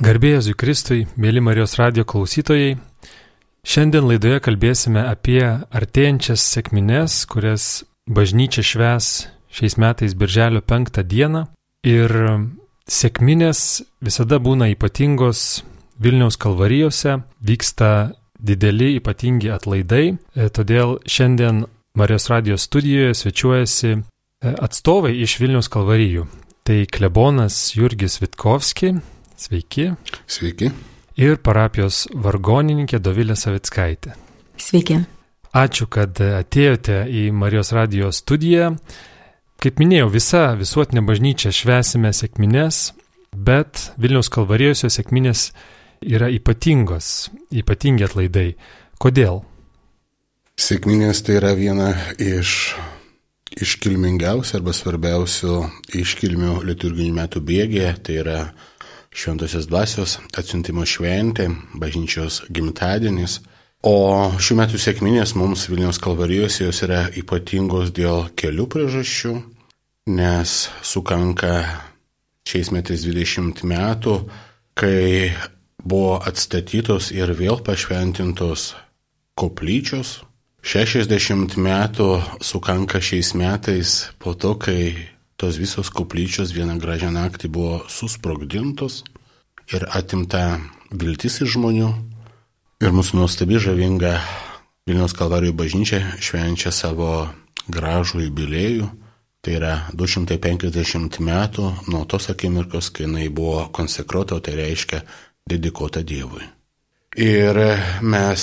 Garbėjai Kristui, mėly Marijos radio klausytojai, šiandien laidoje kalbėsime apie artėjančias sėkmines, kurias bažnyčia šves šiais metais Birželio penktą dieną. Ir sėkminės visada būna ypatingos Vilniaus kalvarijose, vyksta dideli ypatingi atlaidai, e, todėl šiandien Marijos radijos studijoje svečiuojasi e, atstovai iš Vilniaus kalvarijų. Tai klebonas Jurgis Vitkovski, Sveiki. Sveiki. Ir parapijos vargonininkė Dovilė Savickaitė. Sveiki. Ačiū, kad atėjote į Marijos radijos studiją. Kaip minėjau, visa visuotinė bažnyčia švesime sėkmines, bet Vilniaus kalvarijose sėkminės yra ypatingos, ypatingi atlaidai. Kodėl? Sėkminės tai yra viena iš iškilmingiausių arba svarbiausių iškilmių liturginių metų bėgėje, tai yra šventosios dvasios atsiuntimo šventė, bažnyčios gimtadienis. O šių metų sėkminės mums Vilnius kalvarijos jos yra ypatingos dėl kelių priežasčių, nes sukanka šiais metais 20 metų, kai buvo atstatytos ir vėl pašventintos koplyčios. 60 metų sukanka šiais metais po to, kai tos visos koplyčios vieną gražią naktį buvo susprogdintos ir atimta viltis iš žmonių. Ir mūsų nuostabi žavinga Vilniaus Kalvarijų bažnyčia švenčia savo gražų jubiliejų. Tai yra 250 metų nuo tos akimirkos, kai jinai buvo konsekruota, tai reiškia dedikuota Dievui. Ir mes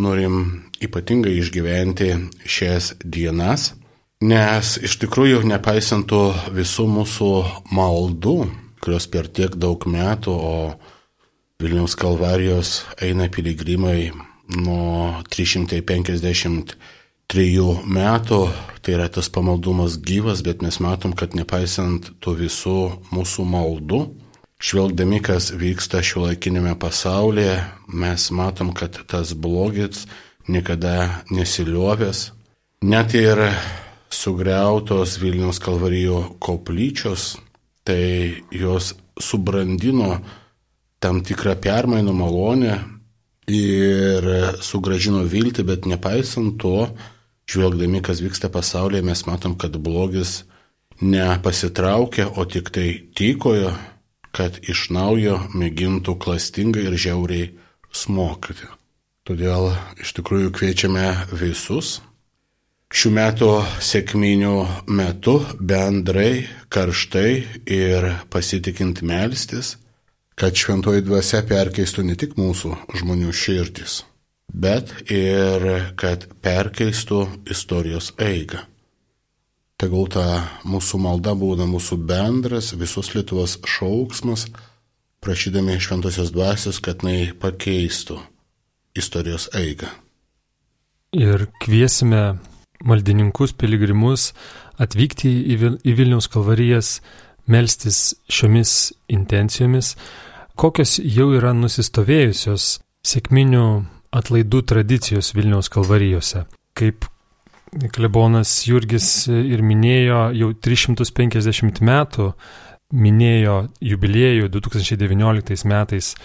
norim ypatingai išgyventi šias dienas Nes iš tikrųjų, nepaisant to visų mūsų maldų, kurios per tiek daug metų, o Vilniaus kalvarijos eina piligrimai nuo 353 metų, tai yra tas pamaldumas gyvas, bet mes matom, kad nepaisant tų visų mūsų maldų, žvelgdami, kas vyksta šiuolaikinėme pasaulyje, mes matom, kad tas blogis niekada nesiliuovės. Net ir sugriautos Vilniaus kalvarijo koplyčios, tai jos subrandino tam tikrą permainų malonę ir sugražino viltį, bet nepaisant to, žvelgdami, kas vyksta pasaulyje, mes matom, kad blogis nepasitraukė, o tik tai tykojo, kad iš naujo mėgintų klastingai ir žiauriai smokti. Todėl iš tikrųjų kviečiame visus šių metų sėkminių metu bendrai, karštai ir pasitikint melstis, kad šventoji dvasia perkeistų ne tik mūsų žmonių širdis, bet ir kad perkeistų istorijos eigą. Tegul ta mūsų malda būna mūsų bendras visus Lietuvos šauksmas, prašydami šventosios dvasios, kad jinai pakeistų istorijos eigą. Ir kviesime maldininkus, piligrimus atvykti į Vilniaus kalvarijas, melstis šiomis intencijomis, kokios jau yra nusistovėjusios sėkminių atlaidų tradicijos Vilniaus kalvarijose. Kaip klebonas Jurgis ir minėjo, jau 350 metų minėjo jubiliejų 2019 metais e,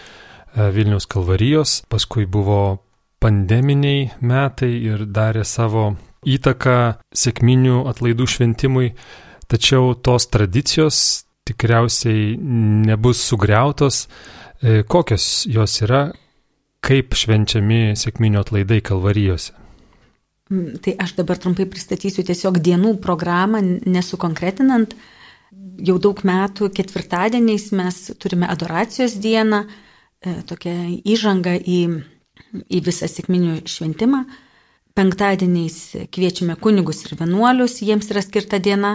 Vilniaus kalvarijos, paskui buvo pandeminiai metai ir darė savo įtaką sėkminių atlaidų šventimui, tačiau tos tradicijos tikriausiai nebus sugriautos. E, kokios jos yra, kaip švenčiami sėkminių atlaidai kalvarijose? Mm, tai aš dabar trumpai pristatysiu tiesiog dienų programą, nesukonkretinant. Jau daug metų ketvirtadieniais mes turime adoracijos dieną, e, tokią įžangą į, į visą sėkminių šventimą. Penktadieniais kviečiame kunigus ir vienuolius, jiems yra skirta diena.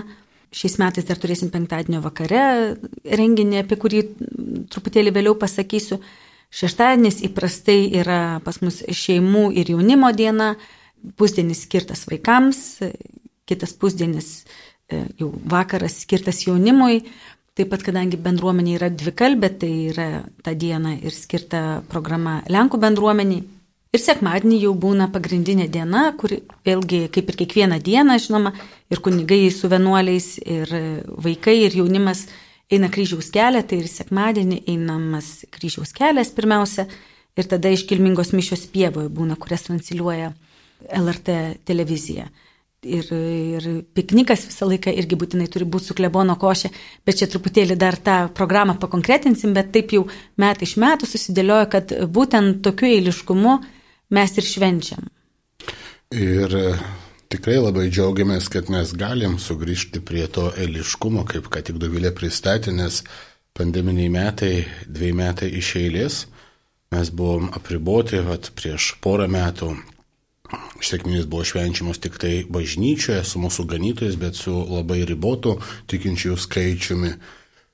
Šiais metais dar turėsim penktadienio vakare renginį, apie kurį truputėlį vėliau pasakysiu. Šeštadienis įprastai yra pas mus šeimų ir jaunimo diena, pusdienis skirtas vaikams, kitas pusdienis e, jau vakaras skirtas jaunimui. Taip pat, kadangi bendruomenė yra dvikalbė, tai yra ta diena ir skirta programa Lenkų bendruomeniai. Ir sekmadienį jau būna pagrindinė diena, kur vėlgi, kaip ir kiekvieną dieną, žinoma, ir kunigai su vienuoliais, ir vaikai, ir jaunimas eina kryžiaus kelią, tai ir sekmadienį einamas kryžiaus kelias pirmiausia, ir tada iškilmingos mišios pievoje būna, kurias transliuoja LRT televizija. Ir, ir piknikas visą laiką irgi būtinai turi būti su klebono košė, bet čia truputėlį dar tą programą pakonkretinsim, bet taip jau metai iš metų susidėliojo, kad būtent tokiu eiliškumu mes ir švenčiam. Ir Tikrai labai džiaugiamės, kad mes galim sugrįžti prie to eiliškumo, kaip ką tik Dovilė pristatė, nes pandeminiai metai, dviejai metai iš eilės, mes buvom apriboti, vat, prieš porą metų Sekminės buvo švenčiamos tik tai bažnyčioje su mūsų ganytojais, bet su labai ribotu tikinčiųjų skaičiumi.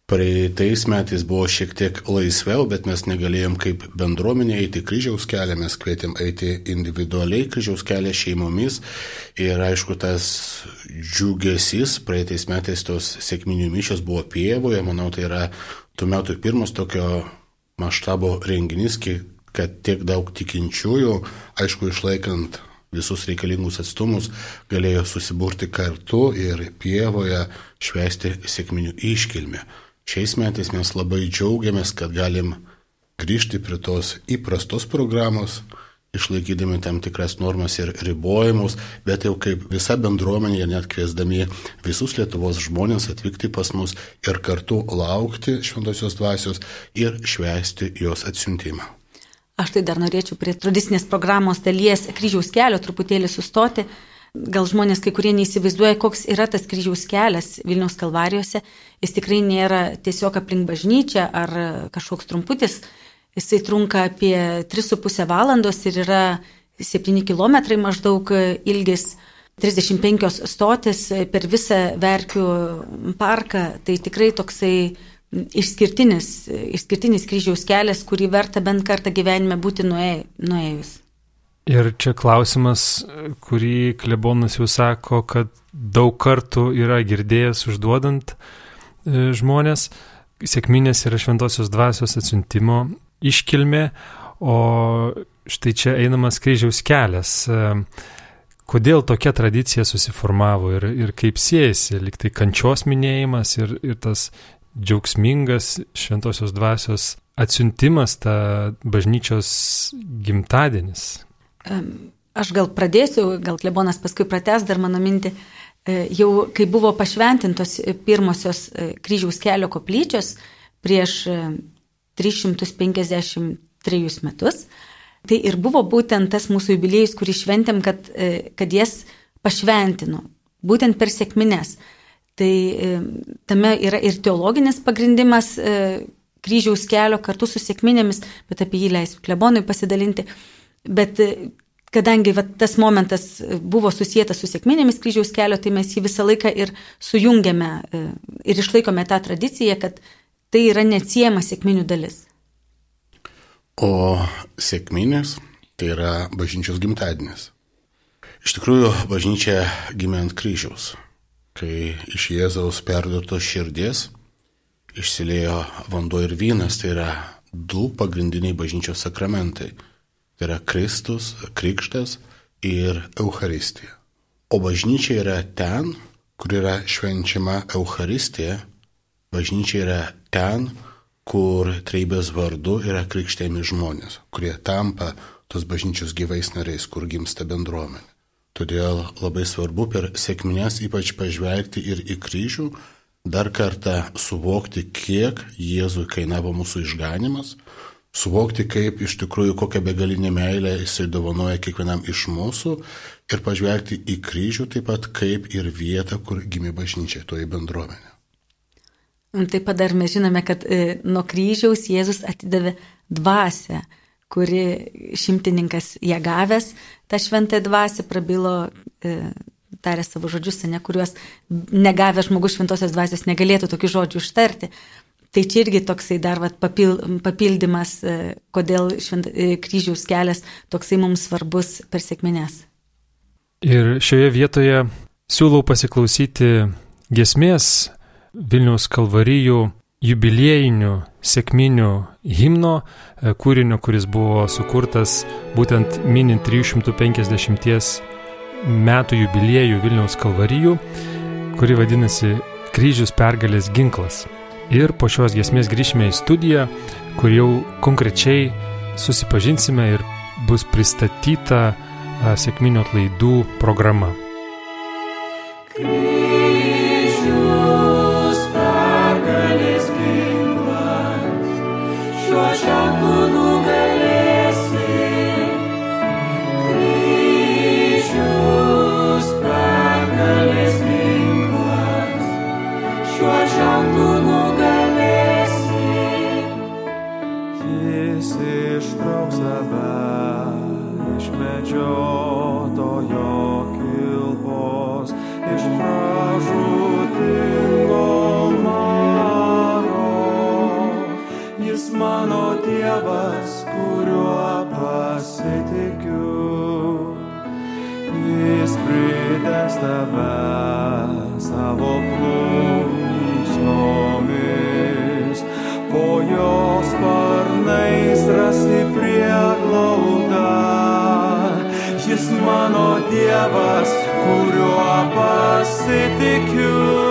Praeitais metais buvo šiek tiek laisviau, bet mes negalėjom kaip bendruomenė eiti kryžiaus kelią, mes kvietėm eiti individualiai kryžiaus kelią šeimomis. Ir aišku, tas džiugesys praeitais metais tos sėkminių mišios buvo pievoje, manau, tai yra tų metų pirmas tokio maštabo renginys, kad tiek daug tikinčiųjų, aišku, išlaikant visus reikalingus atstumus, galėjo susiburti kartu ir pievoje švesti sėkminių iškilmę. Šiais metais mes labai džiaugiamės, kad galim grįžti prie tos įprastos programos, išlaikydami tam tikras normas ir ribojimus, bet jau kaip visa bendruomenė net kviesdami visus Lietuvos žmonės atvykti pas mus ir kartu laukti šventosios dvasios ir švęsti jos atsiuntimą. Aš tai dar norėčiau prie tradicinės programos dalies kryžiaus kelio truputėlį sustoti gal žmonės kai kurie neįsivaizduoja, koks yra tas kryžiaus kelias Vilniaus kalvarijose. Jis tikrai nėra tiesiog aplink bažnyčią ar kažkoks trumputis. Jisai trunka apie 3,5 valandos ir yra 7 km maždaug ilgis. 35 stotis per visą Verkių parką, tai tikrai toksai išskirtinis, išskirtinis kryžiaus kelias, kurį verta bent kartą gyvenime būti nuėjus. Ir čia klausimas, kurį klebonas jau sako, kad daug kartų yra girdėjęs užduodant e, žmonės, sėkminės yra šventosios dvasios atsiuntimo iškilmė, o štai čia einamas kryžiaus kelias. E, kodėl tokia tradicija susiformavo ir, ir kaip siejasi, liktai kančios minėjimas ir, ir tas džiaugsmingas šventosios dvasios atsiuntimas, ta bažnyčios gimtadienis. Aš gal pradėsiu, gal klebonas paskui prates dar mano mintį. E, jau kai buvo pašventintos pirmosios e, kryžiaus kelio koplyčios prieš 353 e, metus, tai ir buvo būtent tas mūsų jubiliejus, kurį šventėm, kad, kad jas pašventino, būtent per sėkmines. Tai tame yra ir teologinis pagrindimas kryžiaus kelio kartu su sėkminėmis, bet apie jį leisiu klebonui pasidalinti. Bet e, kadangi va, tas momentas buvo susijęs su sėkminėmis kryžiaus kelio, tai mes jį visą laiką ir sujungiame e, ir išlaikome tą tradiciją, kad tai yra neatsiejama sėkminių dalis. O sėkminės tai yra bažnyčios gimtadienis. Iš tikrųjų, bažnyčia gimė ant kryžiaus, kai iš Jėzaus perduotos širdies išsiliejo vanduo ir vynas, tai yra du pagrindiniai bažnyčios sakramentai Tai yra Kristus, Krikštas ir Euharistija. O bažnyčia yra ten, kur yra švenčiama Euharistija. Bažnyčia yra ten, kur treibės vardu yra krikštėjami žmonės, kurie tampa tos bažnyčios gyvais nariais, kur gimsta bendruomenė. Todėl labai svarbu per sėkmės ypač pažvelgti ir į kryžių, dar kartą suvokti, kiek Jėzui kainavo mūsų išganimas, suvokti, kaip iš tikrųjų kokią begalinę meilę jisai dovanoja kiekvienam iš mūsų ir pažvelgti į kryžių taip pat kaip ir vietą, kur gimė bažnyčia, toji bendruomenė. Taip pat dar mes žinome, kad e, nuo kryžiaus Jėzus atidavė dvasę, kuri šimtininkas ją gavęs, tą šventąją dvasę prabilo, e, tarė savo žodžius, ne kuriuos negavęs žmogus šventosios dvasios negalėtų tokių žodžių ištarti. Tai čia irgi toksai dar vat, papil, papildymas, e, kodėl švent, e, kryžiaus kelias toksai mums svarbus per sėkmines. Ir šioje vietoje siūlau pasiklausyti gesmės Vilniaus kalvarijų jubiliejinių sėkminių himno e, kūrinio, kuris buvo sukurtas būtent minint 350 metų jubiliejų Vilniaus kalvarijų, kuri vadinasi Kryžius pergalės ginklas. Ir po šios giesmės grįšime į studiją, kur jau konkrečiai susipažinsime ir bus pristatyta sėkminių atlaidų programa. Ginklas, šiuo ženklu nugalėsi. Ištrauks tave iš medžiotojo kilpos, iš pražūtingo maro. Jis mano Dievas, kuriuo pasitikiu. Jis pridės tave savo plunksnomis, po jos sparnais rasi prieglaudą. Jis mano Dievas, kuriuo pasitikiu.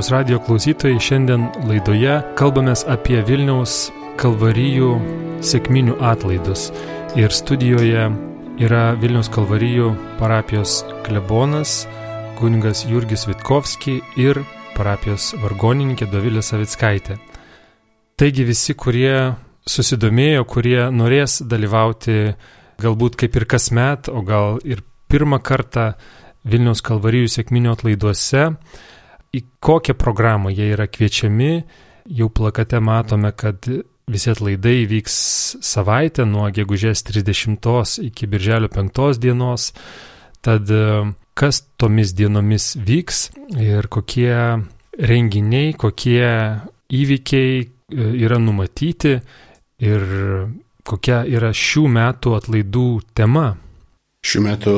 Marijos radio klausytojai, šiandien laidoje kalbamės apie Vilniaus kalvarijų sėkminių atlaidus. Ir studijoje yra Vilniaus kalvarijų parapijos klebonas, kuningas Jurgis Vitkovski ir parapijos vargonininkė Dovilė Savickaitė. Taigi visi, kurie susidomėjo, kurie norės dalyvauti galbūt kaip ir kasmet, o gal ir pirmą kartą Vilniaus Kalvarijų sėkminio atlaiduose. Į kokią programą jie yra kviečiami, jau plakate matome, kad visi atlaidai vyks savaitę nuo gegužės 30 iki birželio 5 dienos. Tad kas tomis dienomis vyks ir kokie renginiai, kokie įvykiai e, yra numatyti ir kokia yra šių metų atlaidų tema. Šiuo metu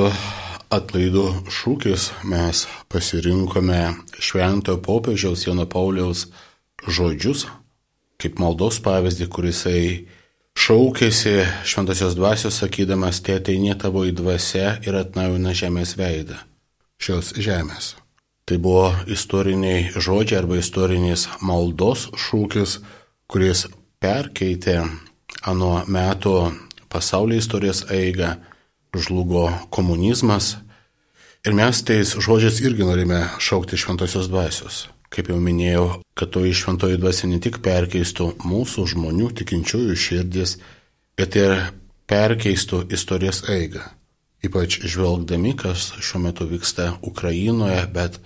atlaidų šūkis mes pasirinkome Šventojo popiežiaus Jono Pauliaus žodžius, kaip maldos pavyzdį, kurisai šaukėsi šventosios dvasios, sakydamas, te ateinė tavo į dvasę ir atnaujina žemės veidą šios žemės. Tai buvo istoriniai žodžiai arba istorinis maldos šūkis, kuris perkeitė anu metu pasaulio istorijos eigą, žlugo komunizmas. Ir mes tais žodžiais irgi norime šaukti šventosios dvasios. Kaip jau minėjau, kad toji šventoji dvasia ne tik perkeistų mūsų žmonių tikinčiųjų širdis, bet ir perkeistų istorijos eigą. Ypač žvelgdami, kas šiuo metu vyksta Ukrainoje, bet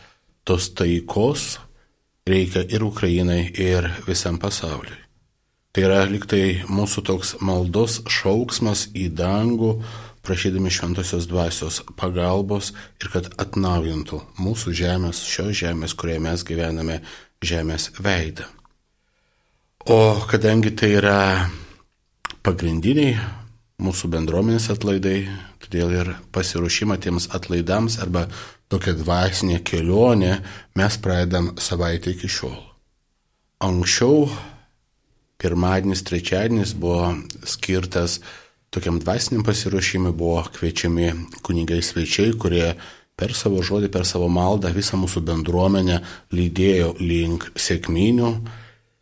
tos taikos reikia ir Ukrainai, ir visam pasauliui. Tai yra liktai mūsų toks maldos šauksmas į dangų, prašydami šventosios dvasios pagalbos ir kad atnaujintų mūsų žemės, šios žemės, kurioje mes gyvename, žemės veidą. O kadangi tai yra pagrindiniai mūsų bendruomenės atlaidai, todėl ir pasiruošimą tiems atlaidams arba tokia dvasinė kelionė mes pradedam savaitę iki šiol. Anksčiau pirmadienis, trečiadienis buvo skirtas tokiam dvasiniam pasiruošimui buvo kviečiami kunigai svečiai, kurie per savo žodį, per savo maldą visą mūsų bendruomenę lydėjo link sėkminių.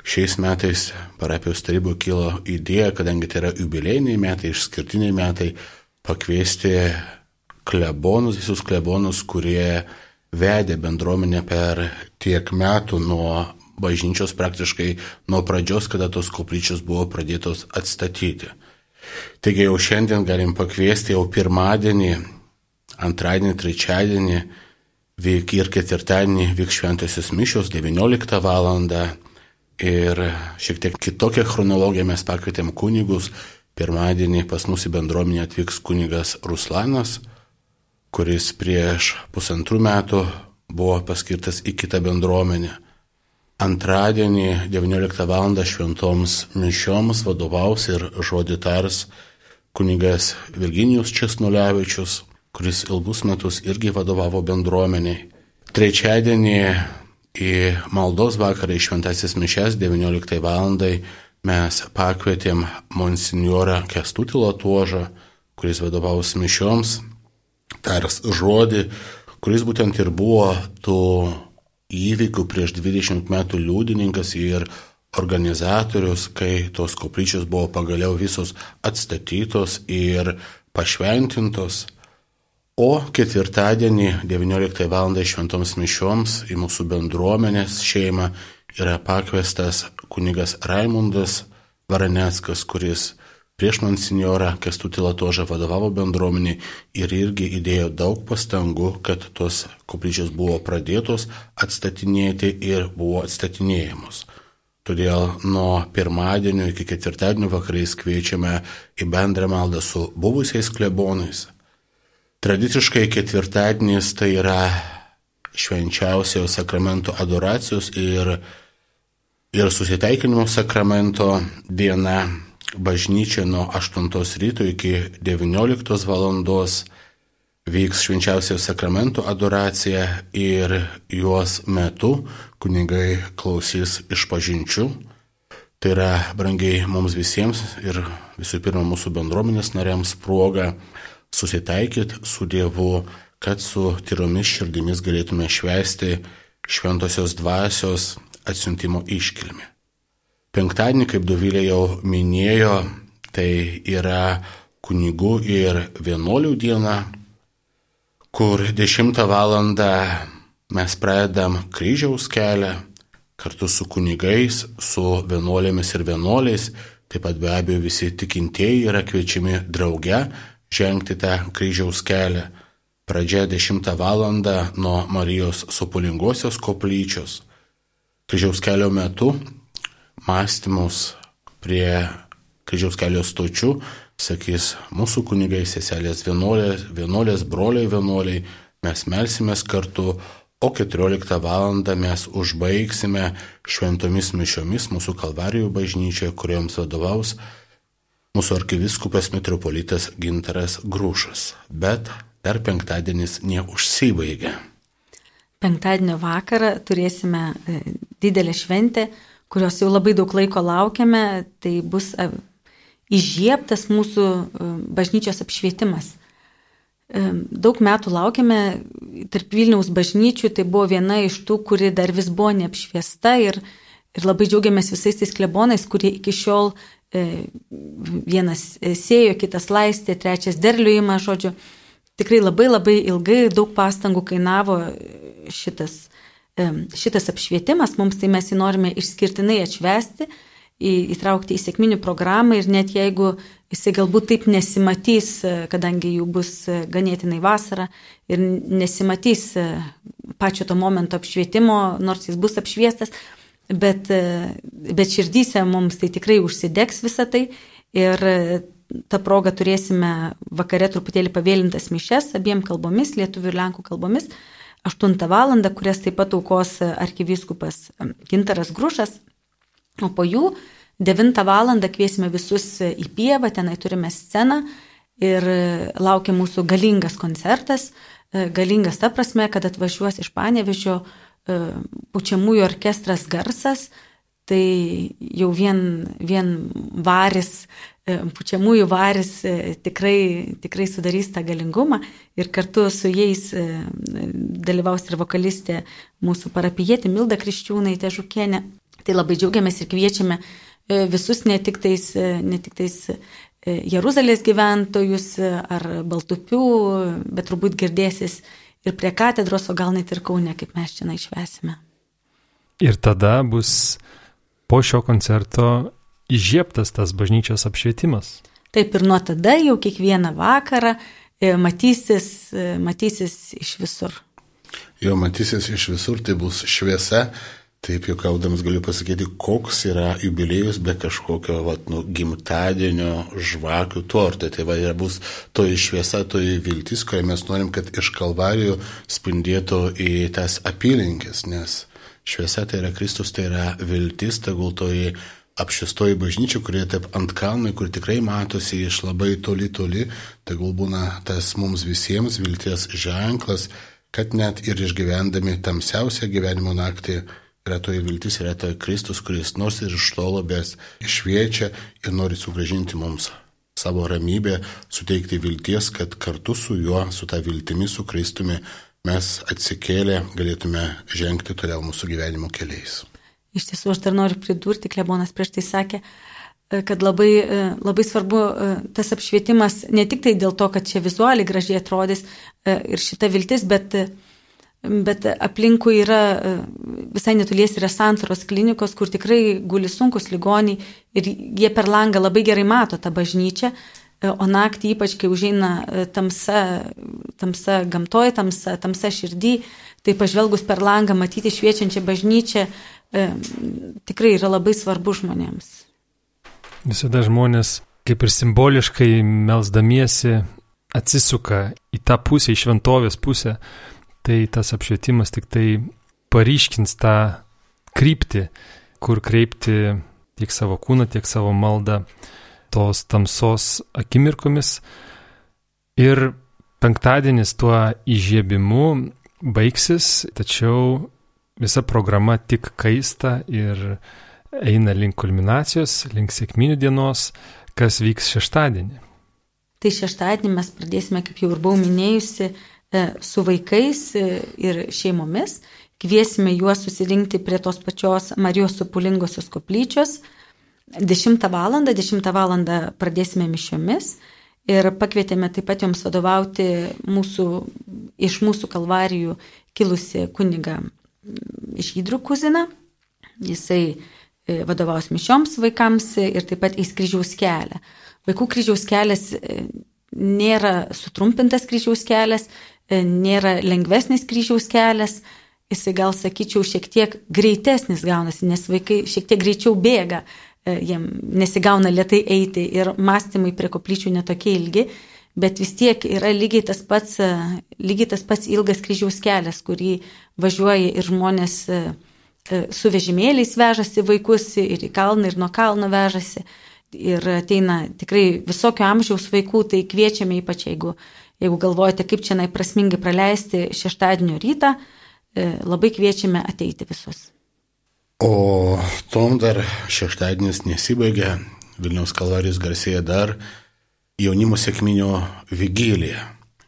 Šiais metais parapijos tarybų kilo idėja, kadangi tai yra jubilėjiniai metai, išskirtiniai metai, pakviesti klebonus, visus klebonus, kurie vedė bendruomenę per tiek metų nuo bažnyčios praktiškai nuo pradžios, kada tos koplyčios buvo pradėtos atstatyti. Taigi jau šiandien galim pakviesti jau pirmadienį, antradienį, trečiadienį vyk ir ketvirtadienį vyks šventosios mišios 19 val. Ir šiek tiek kitokią chronologiją mes pakvietėm kunigus. Pirmadienį pas mus į bendruomenę atvyks kunigas Ruslanas, kuris prieš pusantrų metų buvo paskirtas į kitą bendruomenę. Antradienį 19 val. šventoms mišioms vadovaus ir žodį tars kunigas Virginijus Česnulevičius, kuris ilgus metus irgi vadovavo bendruomeniai. Trečiadienį į maldos vakarą į šventasis mišes 19 val. mes pakvietėm monsinjorą Kestutį Latuožą, kuris vadovaus mišioms, tars žodį, kuris būtent ir buvo tų įvykių prieš 20 metų liudininkas ir organizatorius, kai tos koplyčios buvo pagaliau visos atstatytos ir pašventintos. O ketvirtadienį 19 val. šventoms mišioms į mūsų bendruomenės šeimą yra pakviestas kunigas Raimundas Varaneckas, kuris prieš monsinjorą Kestutį Latožą vadovavo bendruomenį ir irgi įdėjo daug pastangų, kad tos koplyčios buvo pradėtos atstatinėti ir buvo atstatinėjamos. Todėl nuo pirmadienio iki ketvirtadienio vakarais kviečiame į bendrą maldą su buvusiais klebonais. Tradiciškai ketvirtadienis tai yra švenčiausio sakramento adoracijos ir, ir susitaikinimo sakramento diena bažnyčia nuo 8 ryto iki 19 valandos vyks švenčiausio sakramento adoracija ir juos metu kunigai klausys iš pažinčių. Tai yra brangiai mums visiems ir visų pirma mūsų bendruomenės nariams proga susitaikyti su Dievu, kad su tyromis širdimis galėtume švesti šventosios dvasios atsiuntimo iškilmę. Penktadienį, kaip Dovilė jau minėjo, tai yra kunigų ir vienuolių diena, kur 10 val. mes pradedam kryžiaus kelią kartu su kunigais, su vienuolėmis ir vienuoliais, taip pat be abejo visi tikintieji yra kviečiami drauge žengti tą kryžiaus kelią. Pradžia 10 val. nuo Marijos supulingosios koplyčios. Kryžiaus kelio metu mąstymus prie kryžiaus kelio stočių sakys mūsų kunigai, seselės vienuolės, vienuolės broliai vienuoliai, mes melsimės kartu, o 14 val. mes užbaigsime šventomis mišiomis mūsų kalvarijų bažnyčioje, kuriuoms vadovaus mūsų arkiviskupas metropolitas Gintaras Grūšas. Bet dar penktadienis neužsibaigia. Penktadienio vakarą turėsime e, didelę šventę, kurios jau labai daug laiko laukiame. Tai bus e, įžieptas mūsų e, bažnyčios apšvietimas. Daug metų laukiame tarp Vilniaus bažnyčių, tai buvo viena iš tų, kuri dar vis buvo neapšviesta ir, ir labai džiaugiamės visais tais klebonais, kurie iki šiol vienas sėjo, kitas laistė, trečias derlių įma, žodžiu, tikrai labai labai ilgai daug pastangų kainavo šitas, šitas apšvietimas, mums tai mes jį norime išskirtinai atšvesti, įtraukti į sėkminių programą ir net jeigu jisai galbūt taip nesimatys, e, kadangi jų bus e, ganėtinai vasara ir nesimatys e, pačio to momento apšvietimo, nors jis bus apšviestas, bet, bet širdyse mums tai tikrai užsidegs visą tai ir tą progą turėsime vakare truputėlį pavėlintas mišes abiem kalbomis, lietuvių ir lenkų kalbomis, 8 val. kurias taip pat aukos arkivyskupas Gintaras Grušas, o po jų 9 val. kviesime visus į pievą, tenai turime sceną ir laukia mūsų galingas koncertas, galingas ta prasme, kad atvažiuos iš Panevežio pučiamųjų orkestras garsas, tai jau vien, vien varis E, pučiamųjų varis e, tikrai, tikrai sudarys tą galingumą ir kartu su jais e, dalyvaus ir vokalistė mūsų parapijietė Milda Kriščiūnaitė Žukienė. Tai labai džiaugiamės ir kviečiame visus ne tik tais, ne tik tais Jeruzalės gyventojus ar Baltupių, bet turbūt girdėsis ir prie katedros, o gal net ir Kaune, kaip mes čia išvesime. Ir tada bus po šio koncerto įžieptas tas bažnyčios apšvietimas. Taip ir nuo tada jau kiekvieną vakarą e, matysis, e, matysis iš visur. Jo matysis iš visur, tai bus šviesa. Taip juokaudamas galiu pasakyti, koks yra jubiliejus be kažkokio vat, nu, gimtadienio žvakių torto. Tai va, bus toji šviesa, toji viltis, kurią mes norim, kad iš kalvarijų spindėtų į tas apylinkės, nes šviesa tai yra Kristus, tai yra viltis, tegul toji apšistoji bažnyčia, kurie taip ant kalnų, kur tikrai matosi iš labai toli toli, gal būna tas mums visiems vilties ženklas, kad net ir išgyvendami tamsiausią gyvenimo naktį yra toji viltis, yra toji Kristus, kuris nors ir iš tolo, bet išviečia ir nori sugražinti mums savo ramybę, suteikti vilties, kad kartu su juo, su ta viltimi, su Kristumi mes atsikėlę galėtume žengti toliau mūsų gyvenimo keliais. Iš tiesų, aš dar noriu pridurti, Klebonas prieš tai sakė, e, kad labai, e, labai svarbu e, tas apšvietimas ne tik tai dėl to, kad čia vizualiai gražiai atrodys ir šita viltis, bet, bet aplinkui yra visai netolies yra santaros klinikos, kur tikrai guli sunkus ligoniai ir jie per langą labai gerai mato tą bažnyčią, o naktį ypač, kai užeina tamsa, tamsa gamtoje, tamsa, tamsa širdį, tai pažvelgus per langą matyti šviečiančią bažnyčią, e, tikrai yra labai svarbu žmonėms. Visada žmonės kaip ir simboliškai melzdamiesi atsisuka į tą pusę, į šventovės pusę, tai tas apšvietimas tik tai paryškins tą kryptį, kur kreipti tiek savo kūną, tiek savo maldą tos tamsos akimirkomis. Ir penktadienis tuo įžiebimu baigsis, tačiau visa programa tik kaista ir eina link kulminacijos, link sėkminių dienos, kas vyks šeštadienį. Tai šeštadienį mes pradėsime, kaip jau ir buvau minėjusi, e, su vaikais e, ir šeimomis. Kviesime juos susirinkti prie tos pačios Marijos supulingosios koplyčios. 10 val. 10 val. pradėsime mišiomis ir pakvietėme taip pat joms vadovauti mūsų, iš mūsų kalvarijų kilusi kuniga Žydrų kuzina. Jisai e, vadovaus mišioms vaikams ir taip pat į kryžiaus kelią. Vaikų kryžiaus kelias e, nėra sutrumpintas kryžiaus kelias, e, nėra lengvesnis kryžiaus kelias, jisai gal sakyčiau šiek tiek greitesnis gaunasi, nes vaikai šiek tiek greičiau bėga, jiem nesigauna lietai eiti ir mąstymai prie koplyčių netokie ilgi, bet vis tiek yra lygiai tas pats, e, lygiai tas pats ilgas kryžiaus kelias, kurį važiuoja ir žmonės E, su vežimėliais vežasi vaikus ir į kalną, ir nuo kalno vežasi. Ir ateina tikrai visokio amžiaus vaikų, tai kviečiame ypač jeigu, jeigu galvojate, kaip čia prasmingai praleisti šeštadienio rytą, e, labai kviečiame ateiti visus. O tom dar šeštadienis nesibaigia, Vilniaus kalvarijos garsėja dar jaunimo sėkminio vigilija,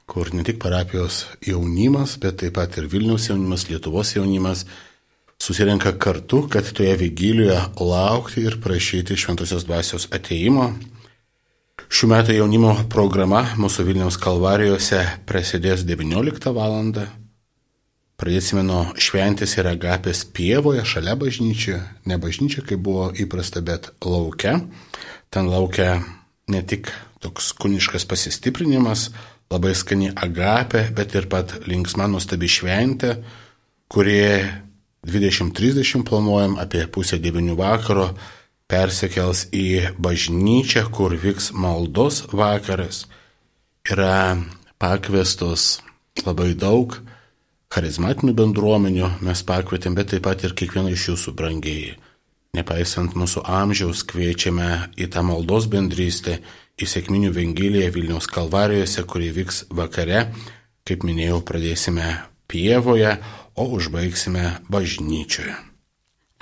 kur ne tik parapijos jaunimas, bet taip pat ir Vilniaus jaunimas, Lietuvos jaunimas susirenka kartu, kad toje vigilijoje laukti ir prašyti šventosios dvasios ateimo. Šių metų jaunimo programa mūsų Vilniaus kalvarijose prasidės 19 val. Pradėsime nuo šventės ir agapės pievoje, šalia bažnyčio, ne bažnyčia, kaip buvo įprasta, bet laukia. Ten laukia ne tik toks kuniškas pasistiprinimas, labai skani agapė, bet ir pat linksma nuostabi šventė, kurie 20.30 planuojam apie pusę 9 vakaro persikels į bažnyčią, kur vyks maldos vakaras. Yra pakviestos labai daug charizmatinių bendruomenių, mes pakvietėm, bet taip pat ir kiekvieną iš jūsų brangiai. Nepaisant mūsų amžiaus, kviečiame į tą maldos bendrystę, į sėkminių Vengiliją Vilniaus kalvarijose, kuri vyks vakare. Kaip minėjau, pradėsime pievoje, o užbaigsime bažnyčioje.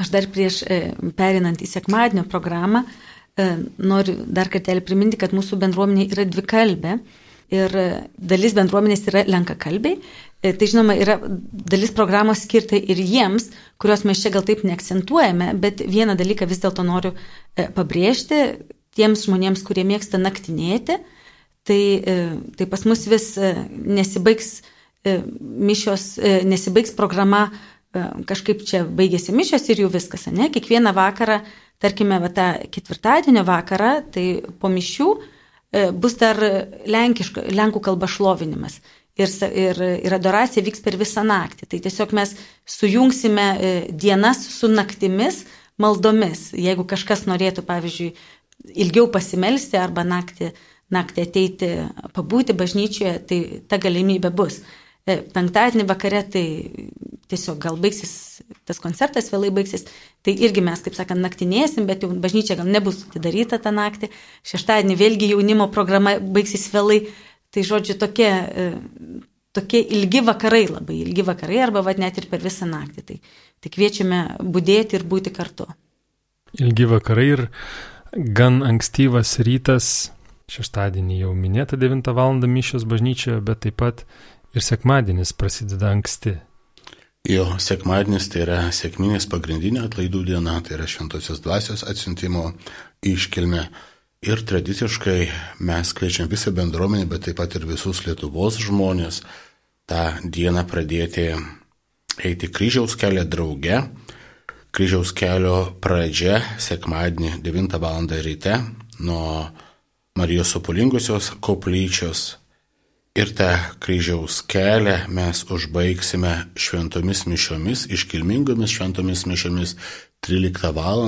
Aš dar prieš e, perinant į sekmadienio programą e, noriu dar kartelį priminti, kad mūsų bendruomenė yra dvikalbė ir e, dalis bendruomenės yra lenkakalbiai. Tai žinoma, yra dalis programos skirta ir jiems, kurios mes čia gal taip neakcentuojame, bet vieną dalyką vis dėlto noriu pabrėžti tiems žmonėms, kurie mėgsta naktinėti. Tai, tai pas mus vis nesibaigs E, mišios, e, nesibaigs programa, e, kažkaip čia baigėsi mišios ir jau viskas, ne? Kiekvieną vakarą, tarkime, va, tą ketvirtadienio vakarą, tai po mišių bus dar lenkiška, lenkų kalba šlovinimas. Ir, ir, ir adoracija vyks per visą naktį. Tai tiesiog mes sujungsime dienas su naktimis maldomis. Jeigu kažkas norėtų, pavyzdžiui, ilgiau pasimelsti arba naktį, naktį ateiti pabūti bažnyčioje, tai ta galimybė bus. E, penktadienį vakare tai tiesiog gal baigsis tas koncertas, vėlai baigsis, tai irgi mes, kaip sakant, naktinėsim, bet jau bažnyčia gal nebus atidaryta tą naktį. Šeštadienį vėlgi jaunimo programa baigsis vėlai. Tai žodžiu, tokie, e, tokie ilgi vakarai, labai ilgi vakarai, arba vad net ir per visą naktį. Tai, tai kviečiame būdėti ir būti kartu. Ilgi vakarai ir gan ankstyvas rytas, šeštadienį jau minėta 9 val. mišios bažnyčioje, bet taip pat Ir sekmadienis prasideda anksti. Jo, sekmadienis tai yra sėkminės pagrindinė atlaidų diena, tai yra šventosios dvasios atsiuntimo iškilme. Ir tradiciškai mes kviečiam visą bendruomenę, bet taip pat ir visus Lietuvos žmonės tą dieną pradėti eiti kryžiaus kelią drauge. Kryžiaus kelio pradžia sekmadienį 9 val. ryte nuo Marijos Sopulingusios koplyčios Ir tą kryžiaus kelią mes užbaigsime šventomis mišiomis, iškilmingomis šventomis mišiomis 13 val.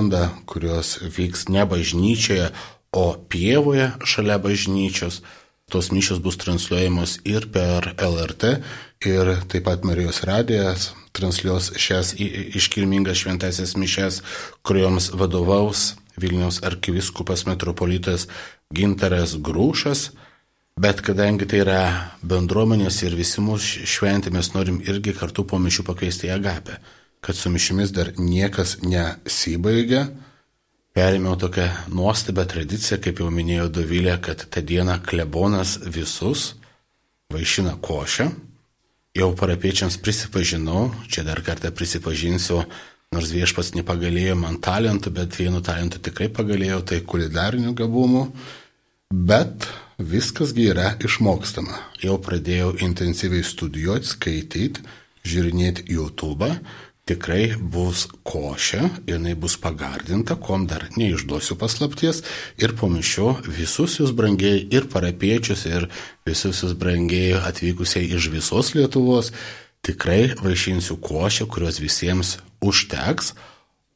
kurios vyks ne bažnyčioje, o pievoje šalia bažnyčios. Tos mišios bus transliuojamos ir per LRT, ir taip pat Marijos radijas transliuos šias iškilmingas šventasias mišes, kurioms vadovaus Vilniaus arkiviskupas metropolitas Gintaras Grūšas Bet kadangi tai yra bendruomenės ir visi mūsų šventė, mes norim irgi kartu po mišių pakviesti į agapę, kad su mišimis dar niekas nesibaigia. Perėmiau tokią nuostabę tradiciją, kaip jau minėjo Dovilė, kad tą dieną klebonas visus vaišina košę. Jau parapiečiams prisipažinau, čia dar kartą prisipažinsiu, nors viešpats nepagalėjo man talentų, bet vienu talentu tikrai pagalėjau, tai kulinarinių gabumų. Bet Viskasgi yra išmokstama. Jau pradėjau intensyviai studijuoti, skaityti, žiūrinėti YouTube, tikrai bus košė, jinai bus pagardinta, kom dar neišduosiu paslapties ir po mišio visus jūs brangiai ir parapiečius ir visus jūs brangiai atvykusiai iš visos Lietuvos tikrai vaišinsiu košę, kurios visiems užteks,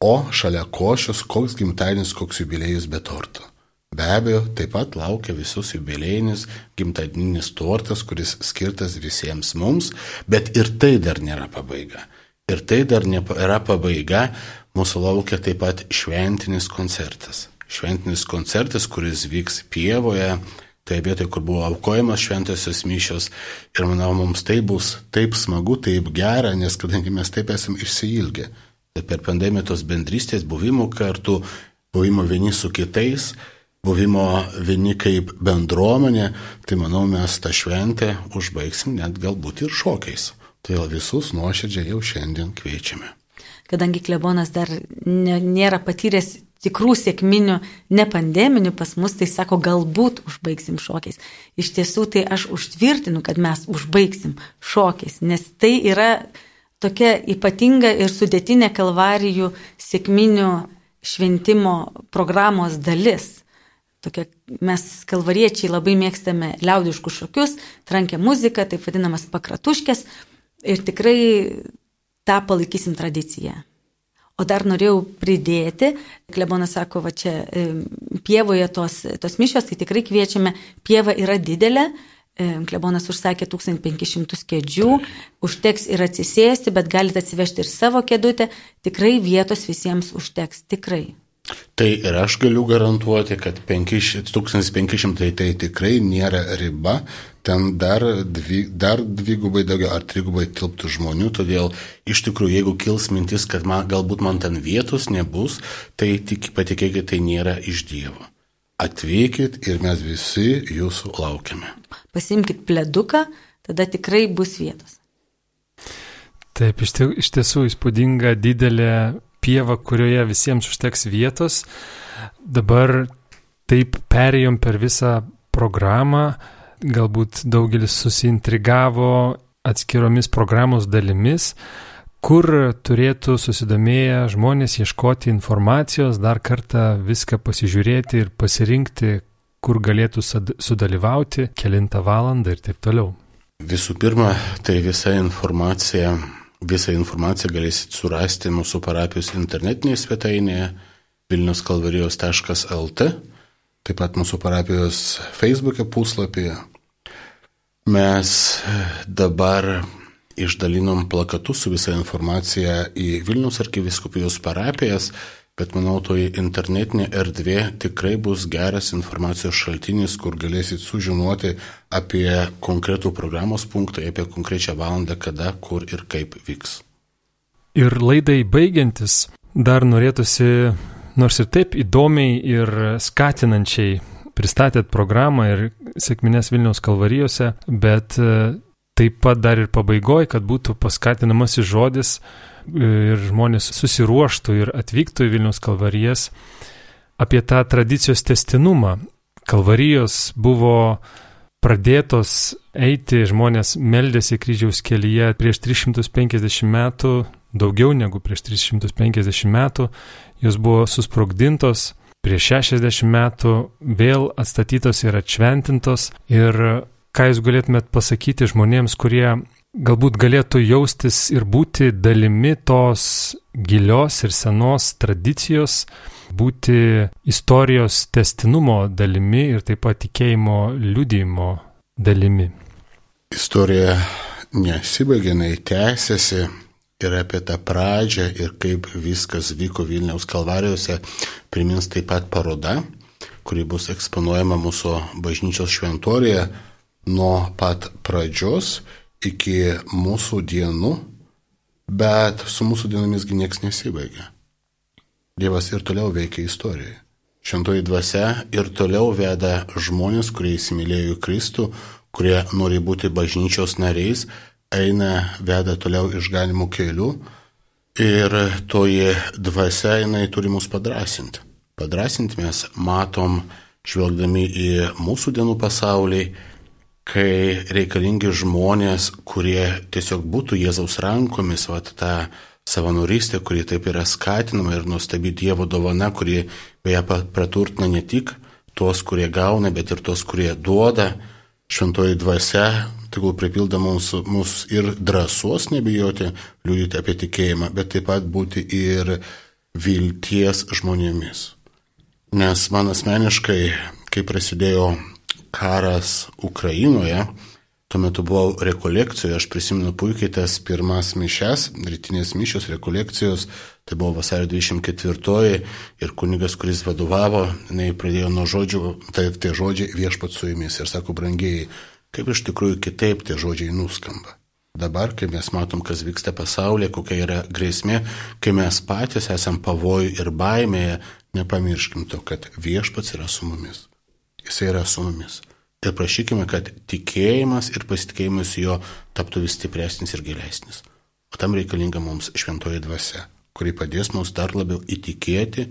o šalia košios koks gimtadienis, koks jubiliejus be torto. Be abejo, taip pat laukia visus jubilėjinis gimtadieninis tortas, kuris skirtas visiems mums, bet ir tai dar nėra pabaiga. Ir tai dar nėra pabaiga, mūsų laukia taip pat šventinis koncertas. Šventinis koncertas, kuris vyks pievoje, tai vietoje, kur buvo aukojamas šventosios mišios. Ir manau, mums tai bus taip smagu, taip gera, nes kadangi mes taip esam išsiilgę. Tai per pandemiją tos bendrystės buvimo kartu, buvimo vieni su kitais, buvimo vieni kaip bendruomenė, tai manau mes tą šventę užbaigsim net galbūt ir šokiais. Tai visus nuoširdžiai jau šiandien kviečiame. Kadangi klebonas dar nėra patyręs tikrų sėkminių, ne pandeminių pas mus, tai sako, galbūt užbaigsim šokiais. Iš tiesų, tai aš užtvirtinu, kad mes užbaigsim šokiais, nes tai yra tokia ypatinga ir sudėtinė kalvarijų sėkminių šventimo programos dalis. Tokia, mes kalvariečiai labai mėgstame liaudiškus šokius, trankę muziką, taip vadinamas pakratuškės, ir tikrai tą palaikysim tradiciją. O dar norėjau pridėti, klebonas sako, va čia pievoje tos, tos mišios, tai tikrai kviečiame, pieva yra didelė, klebonas užsakė 1500 kėdžių, užteks ir atsisėsti, bet galite atsivežti ir savo kėdutę, tikrai vietos visiems užteks, tikrai. Tai ir aš galiu garantuoti, kad 1500 tai tikrai nėra riba, ten dar, dvi, dar dvigubai daugiau ar trigubai tilptų žmonių, todėl iš tikrųjų, jeigu kils mintis, kad man, galbūt man ten vietos nebus, tai tik patikėkit, tai nėra iš Dievo. Atvykit ir mes visi jūsų laukiame. Pasimkite pleduką, tada tikrai bus vietos. Taip, iš tiesų įspūdinga didelė pieva, kurioje visiems užteks vietos. Dabar taip perėjom per visą programą, galbūt daugelis susintrigavo atskiromis programos dalimis, kur turėtų susidomėję žmonės ieškoti informacijos, dar kartą viską pasižiūrėti ir pasirinkti, kur galėtų sudalyvauti, kilintą valandą ir taip toliau. Visų pirma, tai visa informacija Visą informaciją galėsit surasti mūsų parapijos internetinėje svetainėje vilniuskalvarijos.lt, taip pat mūsų parapijos Facebook'e puslapyje. Mes dabar išdalinom plakatus su visa informacija į Vilnius arkiviskupijos parapijas, bet manau, toji internetinė erdvė tikrai bus geras informacijos šaltinis, kur galėsit sužinoti apie konkretų programos punktą, apie konkrečią valandą, kada, kur ir kaip vyks. Ir laidai baigiantis, dar norėtųsi, nors ir taip įdomiai ir skatinančiai pristatėt programą ir sėkminės Vilniaus kalvarijose, bet e, taip pat dar ir pabaigoje, kad būtų paskatinamasis žodis ir žmonės susiruoštų ir atvyktų į Vilnius kalvarijas apie tą tradicijos testinumą. Kalvarijos buvo pradėtos eiti, žmonės meldėsi kryžiaus kelyje prieš 350 metų, daugiau negu prieš 350 metų, jos buvo susprogdintos, prieš 60 metų vėl atstatytos ir atšventintos. Ir ką jūs galėtumėt pasakyti žmonėms, kurie galbūt galėtų jaustis ir būti dalimi tos gilios ir senos tradicijos, būti istorijos testinumo dalimi ir taip pat tikėjimo liudijimo dalimi. Istorija nesibaigia, jinai tęsiasi ir apie tą pradžią ir kaip viskas vyko Vilniaus kalvarijose primins taip pat paroda, kuri bus eksponuojama mūsų bažnyčios šventorėje nuo pat pradžios iki mūsų dienų, bet su mūsų dienomisgi niekas nesibaigia. Dievas ir toliau veikia istorijoje. Šventoji dvasia ir toliau veda žmonės, kurie įsimylėjo Kristų, kurie nori būti bažnyčios nariais, eina, veda toliau išganimų kelių ir toji dvasia jinai turi mus padrasinti. Padrasinti mes matom, žvelgdami į mūsų dienų pasaulį, kai reikalingi žmonės, kurie tiesiog būtų Jėzaus rankomis, va, tą savanorystė, kuri taip yra skatinama ir nuostabi Dievo dovana, kuri beje praturtina ne tik tuos, kurie gauna, bet ir tuos, kurie duoda. Šventoji dvasia, tegul pripilda mūsų, mūsų ir drąsos nebijoti liūdėti apie tikėjimą, bet taip pat būti ir vilties žmonėmis. Nes man asmeniškai, kai prasidėjo karas Ukrainoje, Tuo metu buvau rekolekcijoje, aš prisimenu puikiai tas pirmas mišes, rytinės mišios rekolekcijos, tai buvo vasario 24 ir kunigas, kuris vadovavo, jinai pradėjo nuo žodžių, tai tie žodžiai viešpat su jumis ir sako, brangiai, kaip iš tikrųjų kitaip tie žodžiai nuskamba. Dabar, kai mes matom, kas vyksta pasaulyje, kokia yra grėsmė, kai mes patys esam pavojų ir baimėje, nepamirškim to, kad viešpats yra su mumis. Jis yra su mumis ir prašykime, kad tikėjimas ir pasitikėjimas jo taptų vis stipresnis ir gilesnis. O tam reikalinga mums šventoji dvasia, kuri padės mums dar labiau įtikėti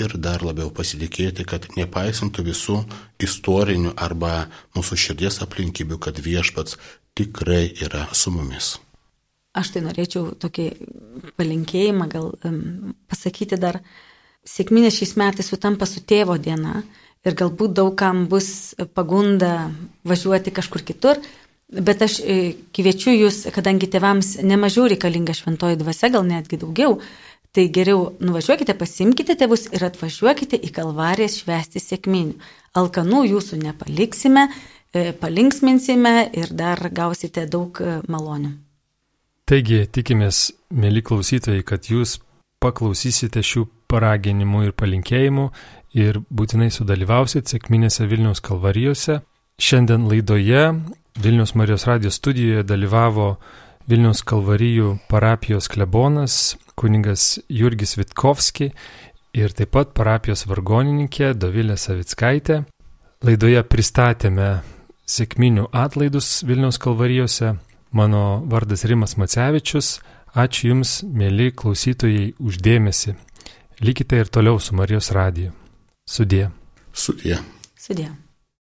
ir dar labiau pasitikėti, kad nepaisantų visų istorinių arba mūsų širdies aplinkybių, kad viešpats tikrai yra su mumis. Aš tai norėčiau tokį palinkėjimą gal um, pasakyti dar. Sėkminė šiais metais sutampa su tėvo diena ir galbūt daugam bus pagunda važiuoti kažkur kitur, bet aš e, kviečiu jūs, kadangi tėvams nemažiau reikalinga šventoji dvasia, gal netgi daugiau, tai geriau nuvažiuokite, pasimkite tėvus ir atvažiuokite į Kalvariją švęsti sėkminių. Alkanų jūsų nepaliksime, e, palinksminsime ir dar gausite daug e, malonių. Taigi, tikimės, mėly klausytojai, kad jūs paklausysite šių paraginimų ir palinkėjimų ir būtinai sudalyvausit sėkminėse Vilniaus kalvarijose. Šiandien laidoje Vilniaus Marijos radijos studijoje dalyvavo Vilniaus kalvarijų parapijos klebonas kuningas Jurgis Vitkovski ir taip pat parapijos vargonininkė Dovilė Savickaitė. Laidoje pristatėme sėkminių atlaidus Vilniaus kalvarijose. Mano vardas Rimas Macevičius. Ačiū Jums, mėly klausytojai, uždėmesi. Likite ir toliau su Marijos radiju. Sudie. Sudie. Sudie.